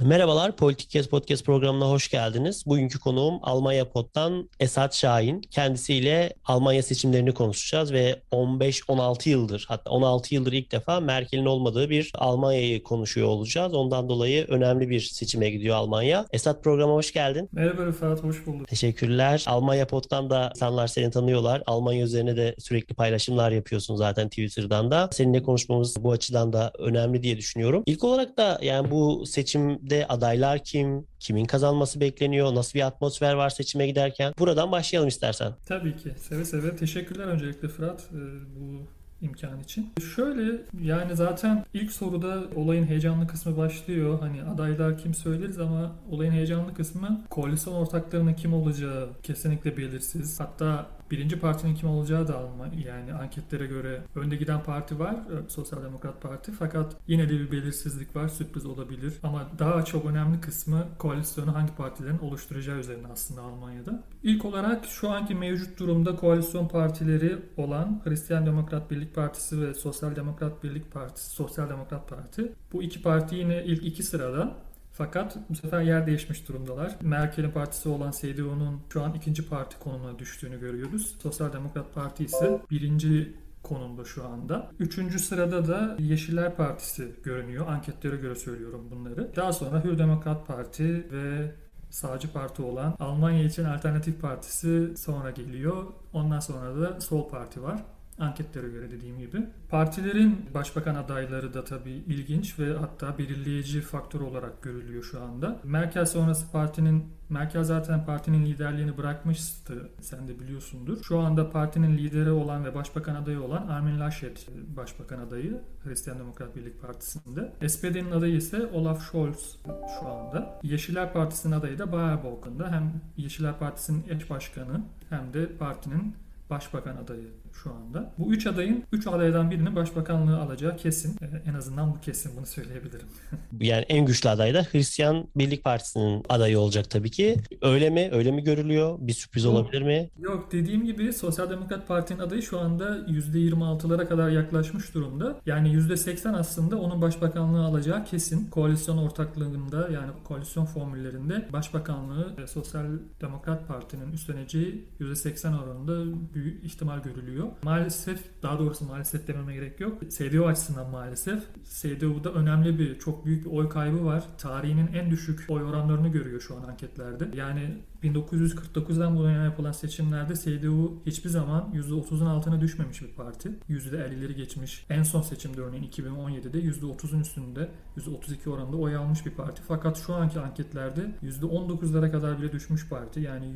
Merhabalar, Politik Kes Podcast programına hoş geldiniz. Bugünkü konuğum Almanya Pod'dan Esat Şahin. Kendisiyle Almanya seçimlerini konuşacağız ve 15-16 yıldır, hatta 16 yıldır ilk defa Merkel'in olmadığı bir Almanya'yı konuşuyor olacağız. Ondan dolayı önemli bir seçime gidiyor Almanya. Esat programa hoş geldin. Merhaba Rıfat, hoş bulduk. Teşekkürler. Almanya Pod'dan da insanlar seni tanıyorlar. Almanya üzerine de sürekli paylaşımlar yapıyorsun zaten Twitter'dan da. Seninle konuşmamız bu açıdan da önemli diye düşünüyorum. İlk olarak da yani bu seçim de adaylar kim? Kimin kazanması bekleniyor? Nasıl bir atmosfer var seçime giderken? Buradan başlayalım istersen. Tabii ki. Seve seve. Teşekkürler öncelikle Fırat e, bu imkan için. Şöyle yani zaten ilk soruda olayın heyecanlı kısmı başlıyor. Hani adaylar kim söyleriz ama olayın heyecanlı kısmı koalisyon ortaklarının kim olacağı kesinlikle belirsiz. Hatta birinci partinin kim olacağı da alma yani anketlere göre önde giden parti var e, Sosyal Demokrat Parti. Fakat yine de bir belirsizlik var sürpriz olabilir. Ama daha çok önemli kısmı koalisyonu hangi partilerin oluşturacağı üzerine aslında Almanya'da. İlk olarak şu anki mevcut durumda koalisyon partileri olan Hristiyan Demokrat Birlik Partisi ve Sosyal Demokrat Birlik Partisi, Sosyal Demokrat Parti. Bu iki parti yine ilk iki sırada fakat bu sefer yer değişmiş durumdalar. Merkel'in partisi olan CDU'nun şu an ikinci parti konumuna düştüğünü görüyoruz. Sosyal Demokrat Parti ise birinci konumda şu anda. Üçüncü sırada da Yeşiller Partisi görünüyor. Anketlere göre söylüyorum bunları. Daha sonra Hür Demokrat Parti ve sağcı parti olan Almanya için Alternatif Partisi sonra geliyor. Ondan sonra da Sol Parti var anketlere göre dediğim gibi. Partilerin başbakan adayları da tabii ilginç ve hatta belirleyici faktör olarak görülüyor şu anda. Merkel sonrası partinin Merkel zaten partinin liderliğini bırakmıştı. Sen de biliyorsundur. Şu anda partinin lideri olan ve başbakan adayı olan Armin Laschet başbakan adayı Hristiyan Demokrat Birlik Partisi'nde. SPD'nin adayı ise Olaf Scholz şu anda. Yeşiller Partisi'nin adayı da Bayer Balkan'da. Hem Yeşiller Partisi'nin eş başkanı hem de partinin başbakan adayı şu anda. Bu üç adayın, üç adaydan birinin başbakanlığı alacağı kesin. Ee, en azından bu kesin bunu söyleyebilirim. yani en güçlü aday da Hristiyan Birlik Partisi'nin adayı olacak tabii ki. Öyle mi? Öyle mi görülüyor? Bir sürpriz yok, olabilir mi? Yok dediğim gibi Sosyal Demokrat Parti'nin adayı şu anda %26'lara kadar yaklaşmış durumda. Yani %80 aslında onun başbakanlığı alacağı kesin. Koalisyon ortaklığında yani koalisyon formüllerinde başbakanlığı e, Sosyal Demokrat Parti'nin üstleneceği %80 oranında büyük ihtimal görülüyor. Maalesef, daha doğrusu maalesef dememe gerek yok. CDU açısından maalesef. CDU'da önemli bir, çok büyük bir oy kaybı var. Tarihinin en düşük oy oranlarını görüyor şu an anketlerde. Yani 1949'dan bu yana yapılan seçimlerde CDU hiçbir zaman %30'un altına düşmemiş bir parti. %50'leri geçmiş. En son seçimde örneğin 2017'de %30'un üstünde %32 oranında oy almış bir parti. Fakat şu anki anketlerde %19'lara kadar bile düşmüş parti. Yani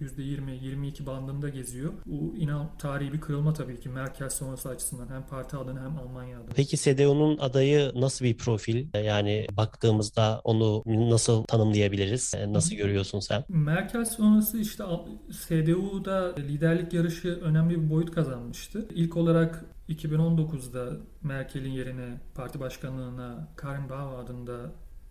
%20-22 bandında geziyor. Bu inan tarihi bir kırılma tabii ki Merkel sonrası açısından hem parti adına hem Almanya adına. Peki CDU'nun adayı nasıl bir profil? Yani baktığımızda onu nasıl tanımlayabiliriz? Nasıl görüyorsun sen? Merkel Merkel sonrası işte CDU'da liderlik yarışı önemli bir boyut kazanmıştı. İlk olarak 2019'da Merkel'in yerine parti başkanlığına Karin Bauer adında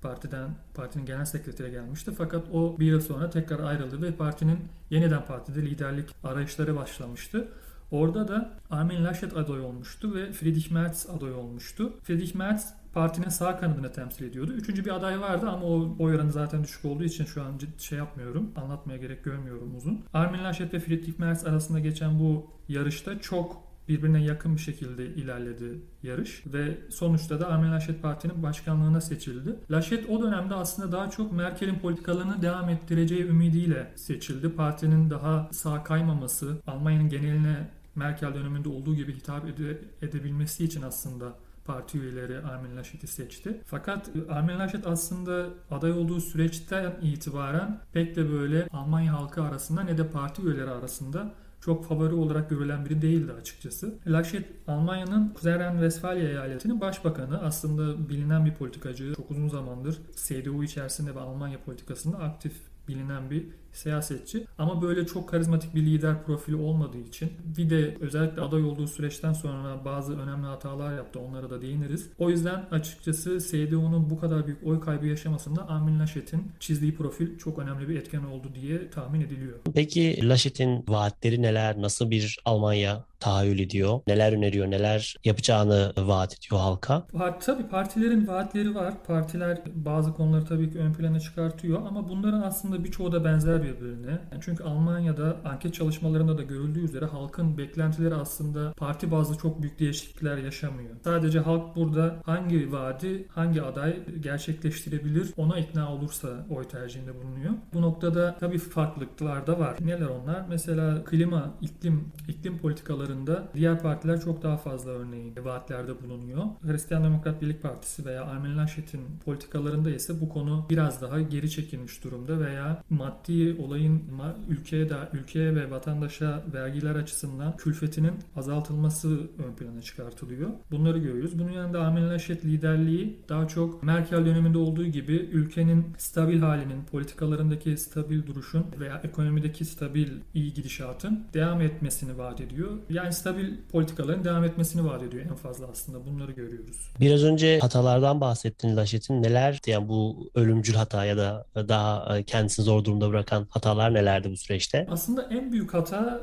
partiden partinin genel sekreteri gelmişti. Fakat o bir yıl sonra tekrar ayrıldı ve partinin yeniden partide liderlik arayışları başlamıştı. Orada da Armin Laschet aday olmuştu ve Friedrich Merz aday olmuştu. Friedrich Merz partinin sağ kanadını temsil ediyordu. Üçüncü bir aday vardı ama o oy oranı zaten düşük olduğu için şu an şey yapmıyorum. Anlatmaya gerek görmüyorum uzun. Armin Laschet ve Friedrich Merz arasında geçen bu yarışta çok birbirine yakın bir şekilde ilerledi yarış ve sonuçta da Armin Laschet partinin başkanlığına seçildi. Laschet o dönemde aslında daha çok Merkel'in politikalarını devam ettireceği ümidiyle seçildi. Partinin daha sağ kaymaması, Almanya'nın geneline Merkel döneminde olduğu gibi hitap ede, edebilmesi için aslında parti üyeleri Armin Laschet'i seçti. Fakat Armin Laschet aslında aday olduğu süreçten itibaren pek de böyle Almanya halkı arasında ne de parti üyeleri arasında çok favori olarak görülen biri değildi açıkçası. Laschet Almanya'nın Kuzey Ren-Vesfalya eyaletinin başbakanı aslında bilinen bir politikacı. Çok uzun zamandır CDU içerisinde ve Almanya politikasında aktif bilinen bir siyasetçi. Ama böyle çok karizmatik bir lider profili olmadığı için bir de özellikle aday olduğu süreçten sonra bazı önemli hatalar yaptı. Onlara da değiniriz. O yüzden açıkçası SDO'nun bu kadar büyük oy kaybı yaşamasında Armin Laschet'in çizdiği profil çok önemli bir etken oldu diye tahmin ediliyor. Peki Laschet'in vaatleri neler? Nasıl bir Almanya tahayyül ediyor? Neler öneriyor? Neler yapacağını vaat ediyor halka? Tabii partilerin vaatleri var. Partiler bazı konuları tabii ki ön plana çıkartıyor ama bunların aslında birçoğu da benzer birbirine. Çünkü Almanya'da anket çalışmalarında da görüldüğü üzere halkın beklentileri aslında parti bazlı çok büyük değişiklikler yaşamıyor. Sadece halk burada hangi vaadi, hangi aday gerçekleştirebilir ona ikna olursa oy tercihinde bulunuyor. Bu noktada tabii farklılıklar da var. Neler onlar? Mesela klima, iklim, iklim politikalarında diğer partiler çok daha fazla örneğin vaatlerde bulunuyor. Hristiyan Demokrat Birlik Partisi veya Armin Laschet'in politikalarında ise bu konu biraz daha geri çekilmiş durumda veya maddi olayın ülkeye de ülkeye ve vatandaşa vergiler açısından külfetinin azaltılması ön plana çıkartılıyor. Bunları görüyoruz. Bunun yanında Armin Laschet liderliği daha çok Merkel döneminde olduğu gibi ülkenin stabil halinin, politikalarındaki stabil duruşun veya ekonomideki stabil iyi gidişatın devam etmesini vaat ediyor. Yani stabil politikaların devam etmesini vaat ediyor en fazla aslında. Bunları görüyoruz. Biraz önce hatalardan bahsettin Laşet'in. Neler yani bu ölümcül hata ya da daha kendisini zor durumda bırakan hatalar nelerdi bu süreçte? Aslında en büyük hata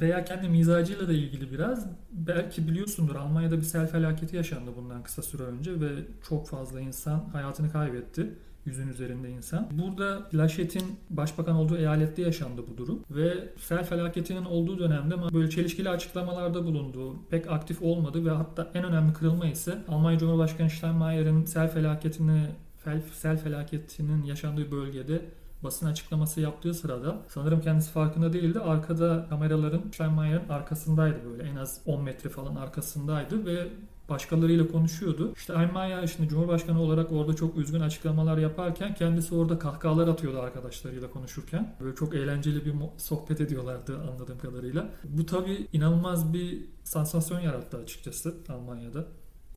veya kendi mizacıyla da ilgili biraz belki biliyorsundur Almanya'da bir sel felaketi yaşandı bundan kısa süre önce ve çok fazla insan hayatını kaybetti yüzün üzerinde insan. Burada Laşet'in başbakan olduğu eyalette yaşandı bu durum ve sel felaketinin olduğu dönemde böyle çelişkili açıklamalarda bulundu. Pek aktif olmadı ve hatta en önemli kırılma ise Almanya Cumhurbaşkanı Steinmeier'in sel felaketini sel felaketinin yaşandığı bölgede basın açıklaması yaptığı sırada sanırım kendisi farkında değildi. Arkada kameraların Steinmeier'in arkasındaydı böyle en az 10 metre falan arkasındaydı ve başkalarıyla konuşuyordu. İşte Almanya şimdi Cumhurbaşkanı olarak orada çok üzgün açıklamalar yaparken kendisi orada kahkahalar atıyordu arkadaşlarıyla konuşurken. Böyle çok eğlenceli bir sohbet ediyorlardı anladığım kadarıyla. Bu tabii inanılmaz bir sansasyon yarattı açıkçası Almanya'da.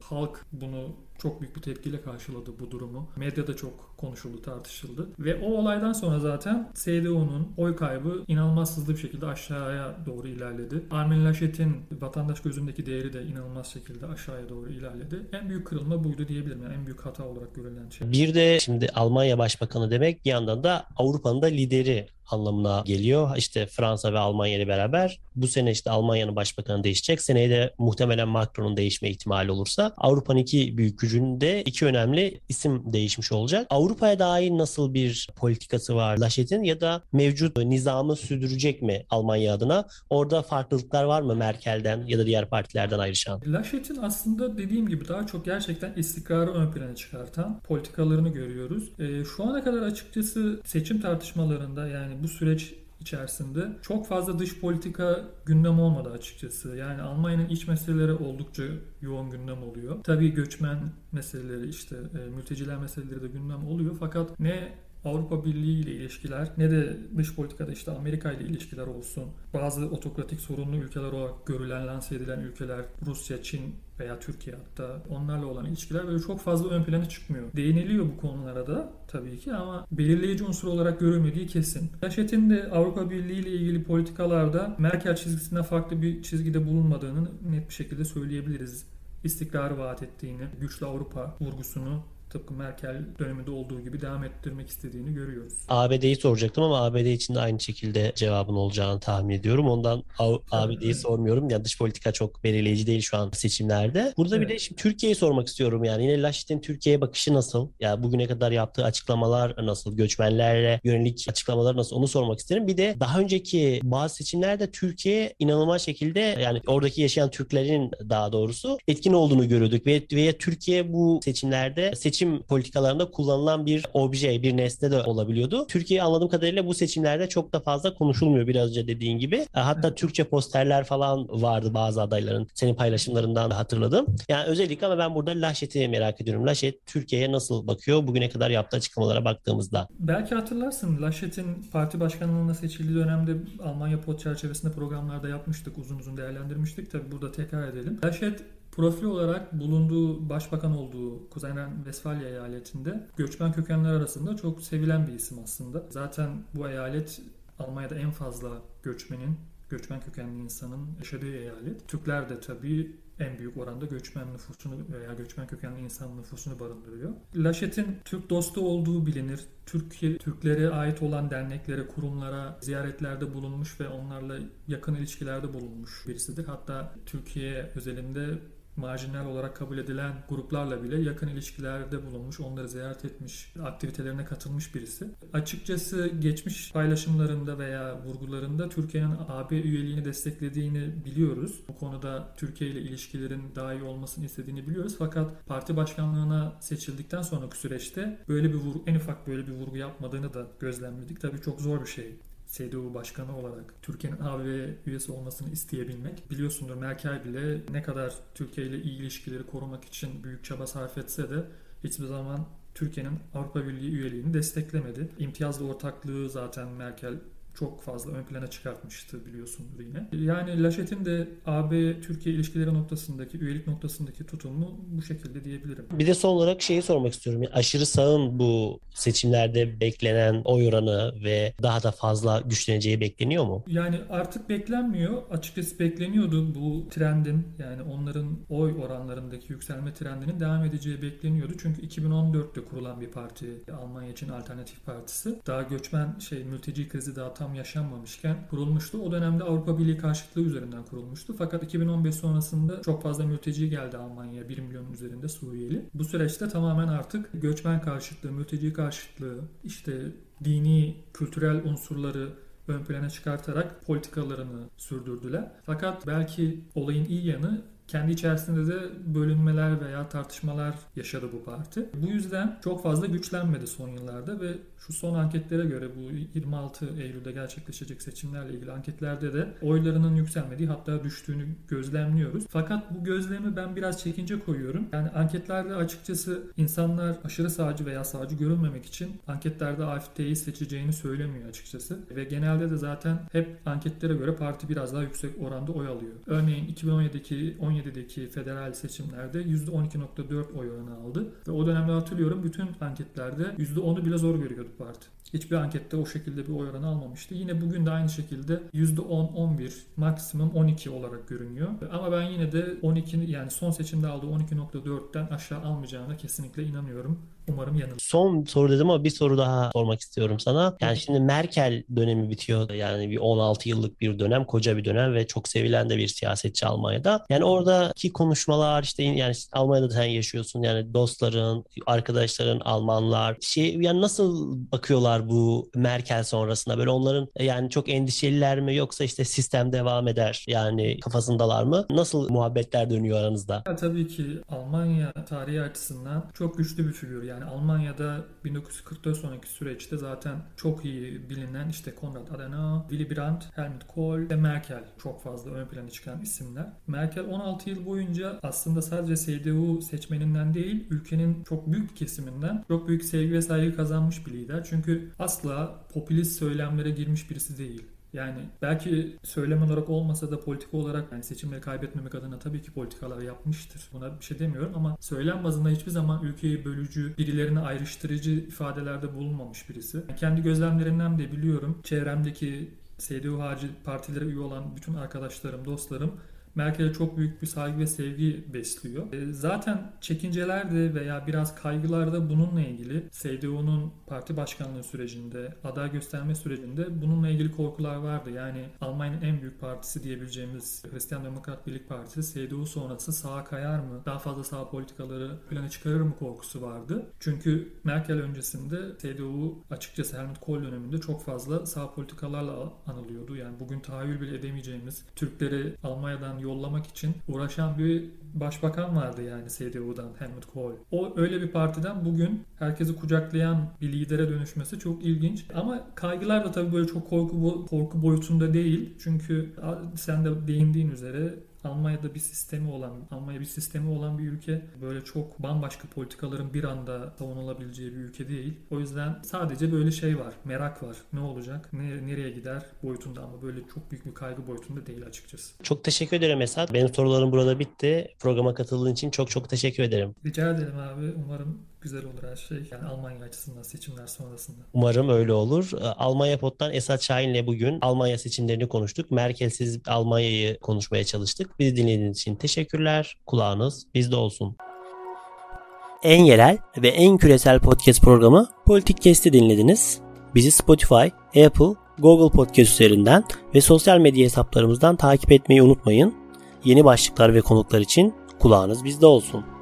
Halk bunu çok büyük bir tepkiyle karşıladı bu durumu. Medyada çok konuşuldu, tartışıldı. Ve o olaydan sonra zaten CDU'nun oy kaybı inanılmaz hızlı bir şekilde aşağıya doğru ilerledi. Armin Laschet'in vatandaş gözündeki değeri de inanılmaz şekilde aşağıya doğru ilerledi. En büyük kırılma buydu diyebilirim. Yani en büyük hata olarak görülen şey. Bir de şimdi Almanya Başbakanı demek bir yandan da Avrupa'nın da lideri anlamına geliyor. İşte Fransa ve Almanya ile beraber bu sene işte Almanya'nın başbakanı değişecek. Seneye de muhtemelen Macron'un değişme ihtimali olursa Avrupa'nın iki büyük gücünde iki önemli isim değişmiş olacak. Avrupa'ya dair nasıl bir politikası var Laşet'in ya da mevcut nizamı sürdürecek mi Almanya adına? Orada farklılıklar var mı Merkel'den ya da diğer partilerden ayrışan? Laşet'in aslında dediğim gibi daha çok gerçekten istikrarı ön plana çıkartan politikalarını görüyoruz. E, şu ana kadar açıkçası seçim tartışmalarında yani bu süreç içerisinde çok fazla dış politika gündem olmadı açıkçası. Yani Almanya'nın iç meseleleri oldukça yoğun gündem oluyor. Tabii göçmen meseleleri işte e, mülteciler meseleleri de gündem oluyor. Fakat ne Avrupa Birliği ile ilişkiler ne de dış politikada işte Amerika ile ilişkiler olsun. Bazı otokratik sorunlu ülkeler olarak görülen, lanse edilen ülkeler Rusya, Çin veya Türkiye hatta onlarla olan ilişkiler böyle çok fazla ön plana çıkmıyor. Değiniliyor bu konulara da tabii ki ama belirleyici unsur olarak görülmediği kesin. Laşet'in de Avrupa Birliği ile ilgili politikalarda Merkel çizgisinden farklı bir çizgide bulunmadığını net bir şekilde söyleyebiliriz istikrarı vaat ettiğini, güçlü Avrupa vurgusunu tıpkı Merkel döneminde olduğu gibi devam ettirmek istediğini görüyoruz. ABD'yi soracaktım ama ABD için de aynı şekilde cevabın olacağını tahmin ediyorum. Ondan ABD'yi sormuyorum. Ya dış politika çok belirleyici değil şu an seçimlerde. Burada evet. bir de şimdi Türkiye'yi sormak istiyorum yani. Yine Laşit'in Türkiye'ye bakışı nasıl? Ya yani bugüne kadar yaptığı açıklamalar nasıl? Göçmenlerle yönelik açıklamalar nasıl? Onu sormak isterim. Bir de daha önceki bazı seçimlerde Türkiye inanılmaz şekilde yani oradaki yaşayan Türklerin daha doğrusu etkin olduğunu görüyorduk ve, ve Türkiye bu seçimlerde seçim seçim politikalarında kullanılan bir obje, bir nesne de olabiliyordu. Türkiye anladığım kadarıyla bu seçimlerde çok da fazla konuşulmuyor biraz önce dediğin gibi. E, hatta Türkçe posterler falan vardı bazı adayların. Senin paylaşımlarından da hatırladım. Yani özellikle ama ben burada Laşet'i merak ediyorum. Laşet Türkiye'ye nasıl bakıyor bugüne kadar yaptığı açıklamalara baktığımızda? Belki hatırlarsın Laşet'in parti başkanlığına seçildiği dönemde Almanya pot çerçevesinde programlarda yapmıştık. Uzun uzun değerlendirmiştik. Tabi burada tekrar edelim. Laşet Profil olarak bulunduğu başbakan olduğu Kuzey Ren-Vesfalya eyaletinde göçmen kökenler arasında çok sevilen bir isim aslında. Zaten bu eyalet Almanya'da en fazla göçmenin göçmen kökenli insanın yaşadığı eyalet. Türkler de tabii en büyük oranda göçmen nüfusunu veya göçmen kökenli insan nüfusunu barındırıyor. Laşet'in Türk dostu olduğu bilinir. Türkiye Türklere ait olan derneklere, kurumlara ziyaretlerde bulunmuş ve onlarla yakın ilişkilerde bulunmuş birisidir. Hatta Türkiye özelinde marjinal olarak kabul edilen gruplarla bile yakın ilişkilerde bulunmuş, onları ziyaret etmiş, aktivitelerine katılmış birisi. Açıkçası geçmiş paylaşımlarında veya vurgularında Türkiye'nin AB üyeliğini desteklediğini biliyoruz. Bu konuda Türkiye ile ilişkilerin daha iyi olmasını istediğini biliyoruz. Fakat parti başkanlığına seçildikten sonraki süreçte böyle bir vurgu, en ufak böyle bir vurgu yapmadığını da gözlemledik. Tabii çok zor bir şey. CDU başkanı olarak Türkiye'nin AB üyesi olmasını isteyebilmek. Biliyorsundur Merkel bile ne kadar Türkiye ile iyi ilişkileri korumak için büyük çaba sarf etse de hiçbir zaman Türkiye'nin Avrupa Birliği üyeliğini desteklemedi. İmtiyazlı ortaklığı zaten Merkel çok fazla ön plana çıkartmıştı biliyorsundur yine. Yani Laşet'in de AB-Türkiye ilişkileri noktasındaki, üyelik noktasındaki tutumu bu şekilde diyebilirim. Bir de son olarak şeyi sormak istiyorum. Yani aşırı sağın bu seçimlerde beklenen oy oranı ve daha da fazla güçleneceği bekleniyor mu? Yani artık beklenmiyor. Açıkçası bekleniyordu bu trendin yani onların oy oranlarındaki yükselme trendinin devam edeceği bekleniyordu. Çünkü 2014'te kurulan bir parti Almanya için Alternatif Partisi. Daha göçmen şey mülteci krizi daha tam tam yaşanmamışken kurulmuştu. O dönemde Avrupa Birliği karşıtlığı üzerinden kurulmuştu. Fakat 2015 sonrasında çok fazla mülteci geldi Almanya'ya. 1 milyonun üzerinde Suriyeli. Bu süreçte tamamen artık göçmen karşıtlığı, mülteci karşıtlığı, işte dini, kültürel unsurları ön plana çıkartarak politikalarını sürdürdüler. Fakat belki olayın iyi yanı kendi içerisinde de bölünmeler veya tartışmalar yaşadı bu parti. Bu yüzden çok fazla güçlenmedi son yıllarda ve şu son anketlere göre bu 26 Eylül'de gerçekleşecek seçimlerle ilgili anketlerde de oylarının yükselmediği hatta düştüğünü gözlemliyoruz. Fakat bu gözlemi ben biraz çekince koyuyorum. Yani anketlerde açıkçası insanlar aşırı sağcı veya sağcı görünmemek için anketlerde AFD'yi seçeceğini söylemiyor açıkçası. Ve genelde de zaten hep anketlere göre parti biraz daha yüksek oranda oy alıyor. Örneğin 2017'deki 2017'deki federal seçimlerde %12.4 oy oranı aldı. Ve o dönemde hatırlıyorum bütün anketlerde %10'u bile zor görüyordu parti. Hiçbir ankette o şekilde bir oy oranı almamıştı. Yine bugün de aynı şekilde %10-11 maksimum 12 olarak görünüyor. Ama ben yine de 12 yani son seçimde aldığı 12.4'ten aşağı almayacağına kesinlikle inanıyorum. Umarım yanılır. Son soru dedim ama bir soru daha sormak istiyorum sana. Yani şimdi Merkel dönemi bitiyor. Yani bir 16 yıllık bir dönem, koca bir dönem ve çok sevilen de bir siyasetçi Almanya'da. Yani oradaki konuşmalar işte yani Almanya'da sen yaşıyorsun. Yani dostların, arkadaşların, Almanlar şey yani nasıl bakıyorlar bu Merkel sonrasında? Böyle onların yani çok endişeliler mi yoksa işte sistem devam eder yani kafasındalar mı? Nasıl muhabbetler dönüyor aranızda? Ya, tabii ki Almanya tarihi açısından çok güçlü bir figür. Yani yani Almanya'da 1944 sonraki süreçte zaten çok iyi bilinen işte Konrad Adenauer, Willy Brandt, Helmut Kohl ve Merkel çok fazla ön plana çıkan isimler. Merkel 16 yıl boyunca aslında sadece CDU seçmeninden değil, ülkenin çok büyük bir kesiminden çok büyük sevgi ve saygı kazanmış bir lider. Çünkü asla popülist söylemlere girmiş birisi değil. Yani belki söylem olarak olmasa da politika olarak yani seçimleri kaybetmemek adına tabii ki politikalar yapmıştır. Buna bir şey demiyorum ama söylem bazında hiçbir zaman ülkeyi bölücü, birilerini ayrıştırıcı ifadelerde bulunmamış birisi. Yani kendi gözlemlerimden de biliyorum. Çevremdeki CDU harici partilere üye olan bütün arkadaşlarım, dostlarım Merkel'e çok büyük bir saygı ve sevgi besliyor. E, zaten çekinceler de veya biraz kaygılar da bununla ilgili CDU'nun parti başkanlığı sürecinde, aday gösterme sürecinde bununla ilgili korkular vardı. Yani Almanya'nın en büyük partisi diyebileceğimiz Hristiyan Demokrat Birlik Partisi CDU sonrası sağa kayar mı? Daha fazla sağ politikaları plana çıkarır mı korkusu vardı. Çünkü Merkel öncesinde CDU açıkçası Helmut Kohl döneminde çok fazla sağ politikalarla anılıyordu. Yani bugün tahayyül bile edemeyeceğimiz Türkleri Almanya'dan yollamak için uğraşan bir başbakan vardı yani CDU'dan Helmut Kohl. O öyle bir partiden bugün herkesi kucaklayan bir lidere dönüşmesi çok ilginç. Ama kaygılar da tabii böyle çok korku korku boyutunda değil. Çünkü sen de değindiğin üzere Almanya'da bir sistemi olan, Almanya bir sistemi olan bir ülke böyle çok bambaşka politikaların bir anda savunulabileceği bir ülke değil. O yüzden sadece böyle şey var, merak var. Ne olacak, ne, nereye gider boyutunda ama böyle çok büyük bir kaygı boyutunda değil açıkçası. Çok teşekkür ederim Esat. Benim sorularım burada bitti. Programa katıldığın için çok çok teşekkür ederim. Rica ederim abi. Umarım güzel olur her şey. Yani Almanya açısından seçimler sonrasında. Umarım öyle olur. Ee, Almanya Pod'dan Esat Şahin'le bugün Almanya seçimlerini konuştuk. Merkelsiz Almanya'yı konuşmaya çalıştık. Bizi dinlediğiniz için teşekkürler. Kulağınız bizde olsun. En yerel ve en küresel podcast programı Politik Kesti dinlediniz. Bizi Spotify, Apple, Google Podcast üzerinden ve sosyal medya hesaplarımızdan takip etmeyi unutmayın. Yeni başlıklar ve konuklar için kulağınız bizde olsun.